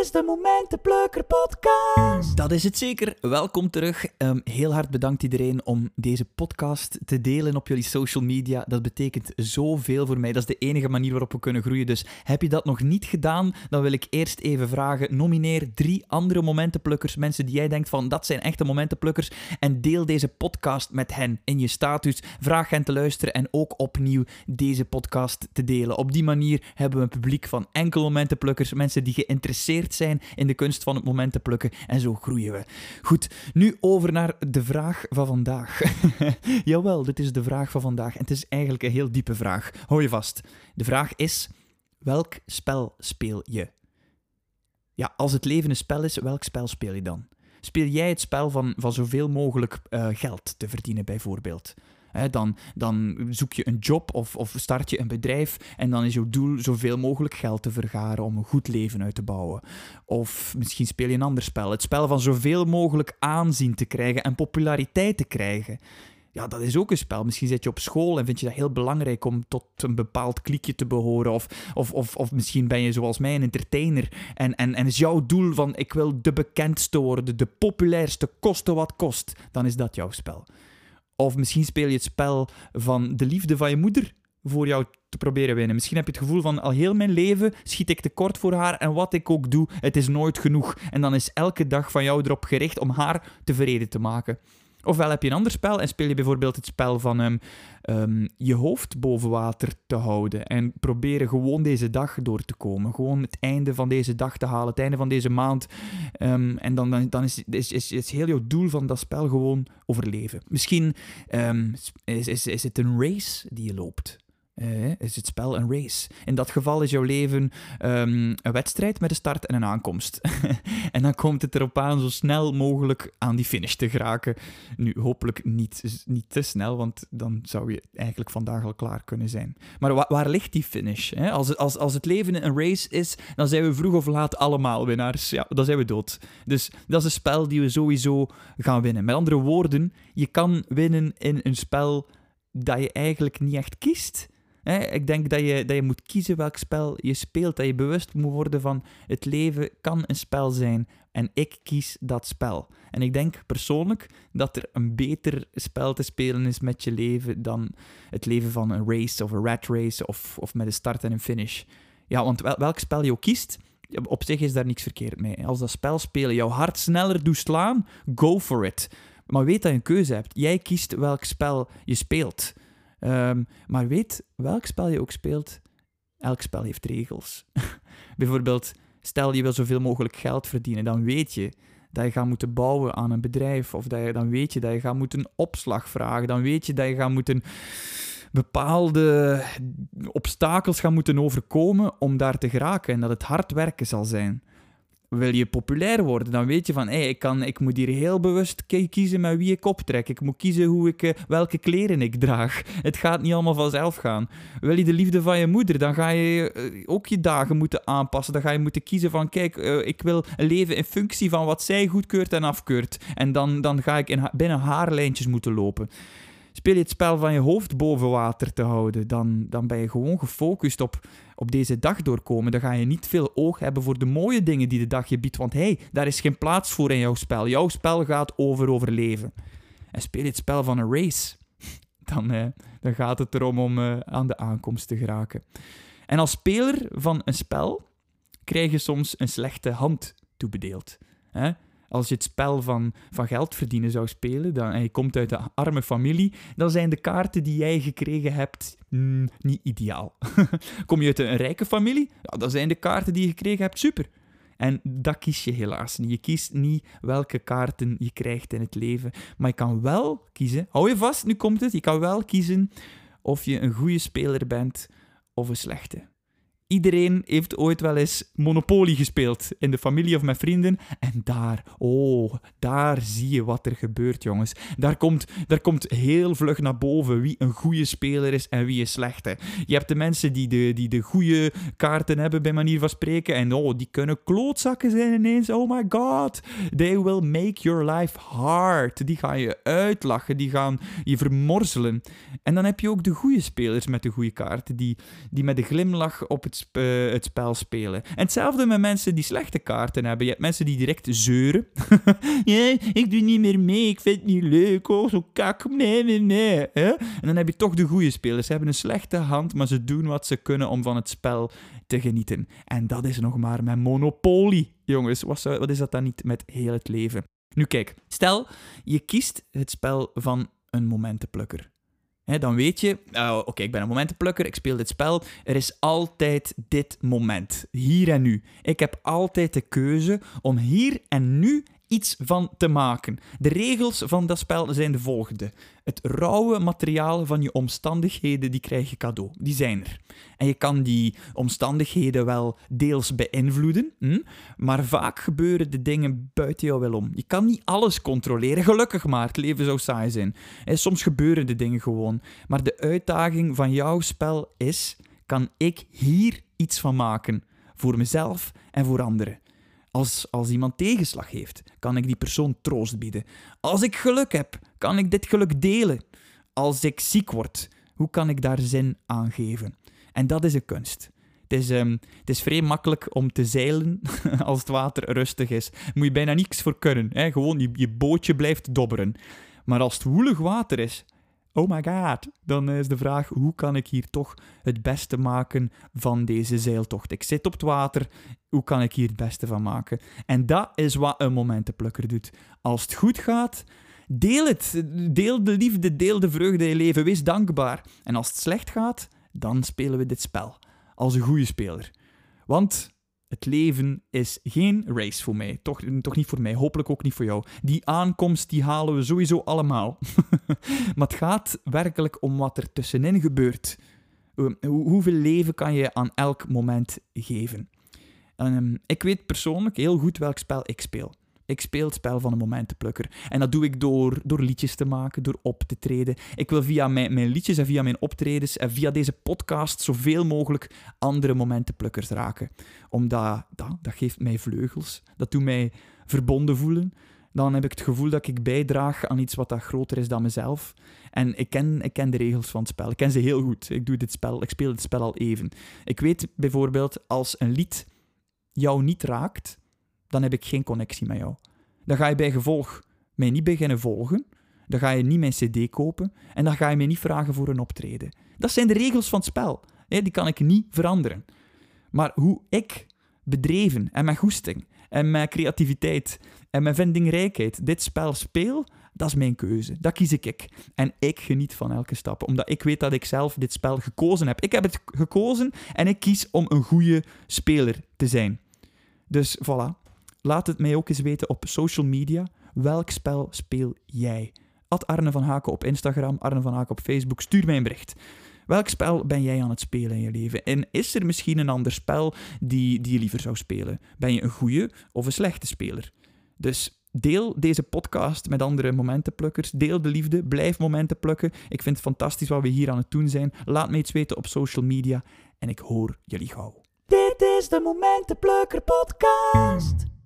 is de Momentenplukker podcast. Dat is het zeker. Welkom terug. Ehm, heel hard bedankt iedereen om deze podcast te delen op jullie social media. Dat betekent zoveel voor mij. Dat is de enige manier waarop we kunnen groeien. Dus heb je dat nog niet gedaan, dan wil ik eerst even vragen: nomineer drie andere momentenplukkers, mensen die jij denkt van dat zijn echte momentenplukkers, en deel deze podcast met hen in je status. Vraag hen te luisteren en ook opnieuw deze podcast te delen. Op die manier hebben we een publiek van enkel momentenplukkers, mensen die geïnteresseerd zijn in de kunst van het moment te plukken. En zo groeien we. Goed, nu over naar de vraag van vandaag. Jawel, dit is de vraag van vandaag. En het is eigenlijk een heel diepe vraag. Hou je vast. De vraag is: welk spel speel je? Ja, als het leven een spel is, welk spel speel je dan? Speel jij het spel van, van zoveel mogelijk uh, geld te verdienen, bijvoorbeeld? Dan, dan zoek je een job of, of start je een bedrijf en dan is jouw doel zoveel mogelijk geld te vergaren om een goed leven uit te bouwen. Of misschien speel je een ander spel. Het spel van zoveel mogelijk aanzien te krijgen en populariteit te krijgen. Ja, dat is ook een spel. Misschien zit je op school en vind je dat heel belangrijk om tot een bepaald klikje te behoren. Of, of, of, of misschien ben je zoals mij een entertainer en, en, en is jouw doel van ik wil de bekendste worden, de populairste, koste wat kost. Dan is dat jouw spel. Of misschien speel je het spel van de liefde van je moeder voor jou te proberen winnen. Misschien heb je het gevoel van al heel mijn leven schiet ik tekort voor haar en wat ik ook doe, het is nooit genoeg. En dan is elke dag van jou erop gericht om haar tevreden te maken. Ofwel heb je een ander spel en speel je bijvoorbeeld het spel van um, je hoofd boven water te houden. En proberen gewoon deze dag door te komen. Gewoon het einde van deze dag te halen, het einde van deze maand. Um, en dan, dan is, is, is, is heel jouw doel van dat spel gewoon overleven. Misschien is, is, is het een race die je loopt. Uh, is het spel een race. In dat geval is jouw leven um, een wedstrijd met een start en een aankomst. en dan komt het erop aan zo snel mogelijk aan die finish te geraken. Nu, hopelijk niet, niet te snel, want dan zou je eigenlijk vandaag al klaar kunnen zijn. Maar wa waar ligt die finish? Hè? Als, als, als het leven een race is, dan zijn we vroeg of laat allemaal winnaars. Ja, dan zijn we dood. Dus dat is een spel die we sowieso gaan winnen. Met andere woorden, je kan winnen in een spel dat je eigenlijk niet echt kiest ik denk dat je, dat je moet kiezen welk spel je speelt. Dat je bewust moet worden van het leven kan een spel zijn. En ik kies dat spel. En ik denk persoonlijk dat er een beter spel te spelen is met je leven dan het leven van een race of een rat race of, of met een start en een finish. Ja, want welk spel je ook kiest, op zich is daar niks verkeerd mee. Als dat spel spelen jouw hart sneller doet slaan, go for it. Maar weet dat je een keuze hebt. Jij kiest welk spel je speelt. Um, maar weet, welk spel je ook speelt, elk spel heeft regels. Bijvoorbeeld, stel je wil zoveel mogelijk geld verdienen, dan weet je dat je gaat moeten bouwen aan een bedrijf, of dat je, dan weet je dat je gaat moeten opslag vragen, dan weet je dat je gaat moeten bepaalde obstakels gaan moeten overkomen om daar te geraken en dat het hard werken zal zijn wil je populair worden, dan weet je van, ik, kan, ik moet hier heel bewust kiezen met wie ik optrek. Ik moet kiezen hoe ik, eh, welke kleren ik draag. Het gaat niet allemaal vanzelf gaan. Wil je de liefde van je moeder, dan ga je eh, ook je dagen moeten aanpassen. Dan ga je moeten kiezen van, kijk, uh, ik wil leven in functie van wat zij goedkeurt en afkeurt. En dan, dan ga ik in, binnen haar lijntjes moeten lopen. Speel je het spel van je hoofd boven water te houden, dan, dan ben je gewoon gefocust op, op deze dag doorkomen. Dan ga je niet veel oog hebben voor de mooie dingen die de dag je biedt. Want hé, hey, daar is geen plaats voor in jouw spel. Jouw spel gaat over overleven. En speel je het spel van een race, dan, eh, dan gaat het erom om eh, aan de aankomst te geraken. En als speler van een spel krijg je soms een slechte hand toebedeeld. Hè? Als je het spel van, van geld verdienen zou spelen dan, en je komt uit een arme familie, dan zijn de kaarten die jij gekregen hebt mm, niet ideaal. Kom je uit een rijke familie, ja, dan zijn de kaarten die je gekregen hebt super. En dat kies je helaas niet. Je kiest niet welke kaarten je krijgt in het leven. Maar je kan wel kiezen, hou je vast, nu komt het, je kan wel kiezen of je een goede speler bent of een slechte. Iedereen heeft ooit wel eens Monopoly gespeeld in de familie of met vrienden. En daar, oh, daar zie je wat er gebeurt, jongens. Daar komt, daar komt heel vlug naar boven wie een goede speler is en wie een slechte. Je hebt de mensen die de, die de goede kaarten hebben, bij manier van spreken. En oh, die kunnen klootzakken zijn ineens. Oh my god. They will make your life hard. Die gaan je uitlachen, die gaan je vermorzelen. En dan heb je ook de goede spelers met de goede kaarten, die, die met een glimlach op het eh, het spel spelen. En hetzelfde met mensen die slechte kaarten hebben. Je hebt mensen die direct zeuren. ja, ik doe niet meer mee, ik vind het niet leuk. Oh, zo kak, nee, nee, nee. En dan heb je toch de goede spelers. Ze hebben een slechte hand, maar ze doen wat ze kunnen om van het spel te genieten. En dat is nog maar met Monopoly, jongens. Wat, wat is dat dan niet met heel het leven? Nu kijk, stel je kiest het spel van een momentenplukker. Dan weet je, oh, oké, ik ben een momentenplukker, ik speel dit spel. Er is altijd dit moment, hier en nu. Ik heb altijd de keuze om hier en nu iets van te maken. De regels van dat spel zijn de volgende. Het rauwe materiaal van je omstandigheden, die krijg je cadeau. Die zijn er. En je kan die omstandigheden wel deels beïnvloeden, hm? maar vaak gebeuren de dingen buiten jou wel om. Je kan niet alles controleren, gelukkig maar. Het leven zou saai zijn. Hè, soms gebeuren de dingen gewoon. Maar de uitdaging van jouw spel is: kan ik hier iets van maken? Voor mezelf en voor anderen. Als, als iemand tegenslag heeft, kan ik die persoon troost bieden. Als ik geluk heb, kan ik dit geluk delen. Als ik ziek word, hoe kan ik daar zin aan geven? En dat is een kunst. Het is, ehm, het is vrij makkelijk om te zeilen als het water rustig is. Daar moet je bijna niks voor kunnen. Hè? Gewoon, je, je bootje blijft dobberen. Maar als het woelig water is, oh my god, dan is de vraag, hoe kan ik hier toch het beste maken van deze zeiltocht? Ik zit op het water, hoe kan ik hier het beste van maken? En dat is wat een momentenplukker doet. Als het goed gaat, deel het. Deel de liefde, deel de vreugde in je leven. Wees dankbaar. En als het slecht gaat, dan spelen we dit spel. Als een goede speler. Want het leven is geen race voor mij. Toch, toch niet voor mij. Hopelijk ook niet voor jou. Die aankomst die halen we sowieso allemaal. maar het gaat werkelijk om wat er tussenin gebeurt. Hoe- hoeveel leven kan je aan elk moment geven? Ehm, ik weet persoonlijk heel goed welk spel ik speel. Ik speel het spel van een momentenplukker. En dat doe ik door, door liedjes te maken, door op te treden. Ik wil via mijn, mijn liedjes en via mijn optredens en via deze podcast zoveel mogelijk andere momentenplukkers raken. Omdat dat, dat geeft mij vleugels. Dat doet mij verbonden voelen. Dan heb ik het gevoel dat ik bijdraag aan iets wat dat groter is dan mezelf. En ik ken, ik ken de regels van het spel. Ik ken ze heel goed. Ik, doe dit spel, ik speel dit spel al even. Ik weet bijvoorbeeld, als een lied jou niet raakt, dan heb ik geen connectie met jou. Dan ga je bij gevolg mij niet beginnen volgen. Dan ga je niet mijn CD kopen. En dan ga je mij niet vragen voor een optreden. Dat zijn de regels van het spel. Die kan ik niet veranderen. Maar hoe ik bedreven en met goesting en met creativiteit en met vindingrijkheid dit spel speel, dat is mijn keuze. Dat kies ik. En ik geniet van elke stap, omdat ik weet dat ik zelf dit spel gekozen heb. Ik heb het gekozen en ik kies om een goede speler te zijn. Dus voilà. Laat het mij ook eens weten op social media. Welk spel speel jij? Ad Arne van Haken op Instagram, Arne van Haken op Facebook. Stuur mij een bericht. Welk spel ben jij aan het spelen in je leven? En is er misschien een ander spel die, die je liever zou spelen? Ben je een goede of een slechte speler? Dus deel deze podcast met andere momentenplukkers. Deel de liefde. Blijf momenten plukken. Ik vind het fantastisch wat we hier aan het doen zijn. Laat me iets weten op social media. En ik hoor jullie gauw. Dit is de Momentenplukker podcast.